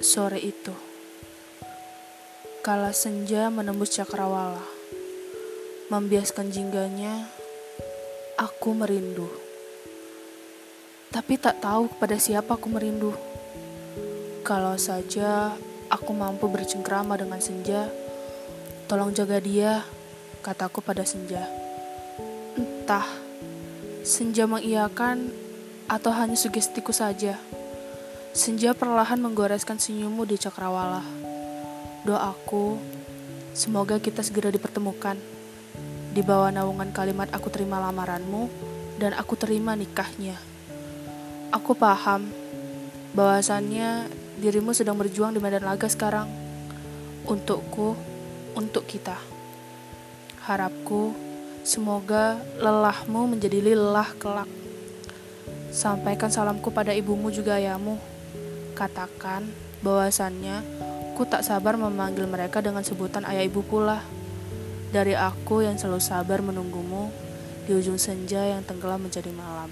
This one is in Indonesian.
Sore itu, kala senja menembus cakrawala, membiaskan jingganya, aku merindu. Tapi tak tahu kepada siapa aku merindu. Kalau saja aku mampu bercengkrama dengan senja, tolong jaga dia, kataku pada senja. Entah, senja mengiyakan atau hanya sugestiku saja. Senja perlahan menggoreskan senyummu di cakrawala. Doaku, semoga kita segera dipertemukan. Di bawah naungan kalimat aku terima lamaranmu dan aku terima nikahnya. Aku paham bahwasannya dirimu sedang berjuang di medan laga sekarang. Untukku, untuk kita. Harapku, semoga lelahmu menjadi lelah kelak. Sampaikan salamku pada ibumu juga ayahmu katakan bahwasannya ku tak sabar memanggil mereka dengan sebutan ayah ibu pula. Dari aku yang selalu sabar menunggumu di ujung senja yang tenggelam menjadi malam.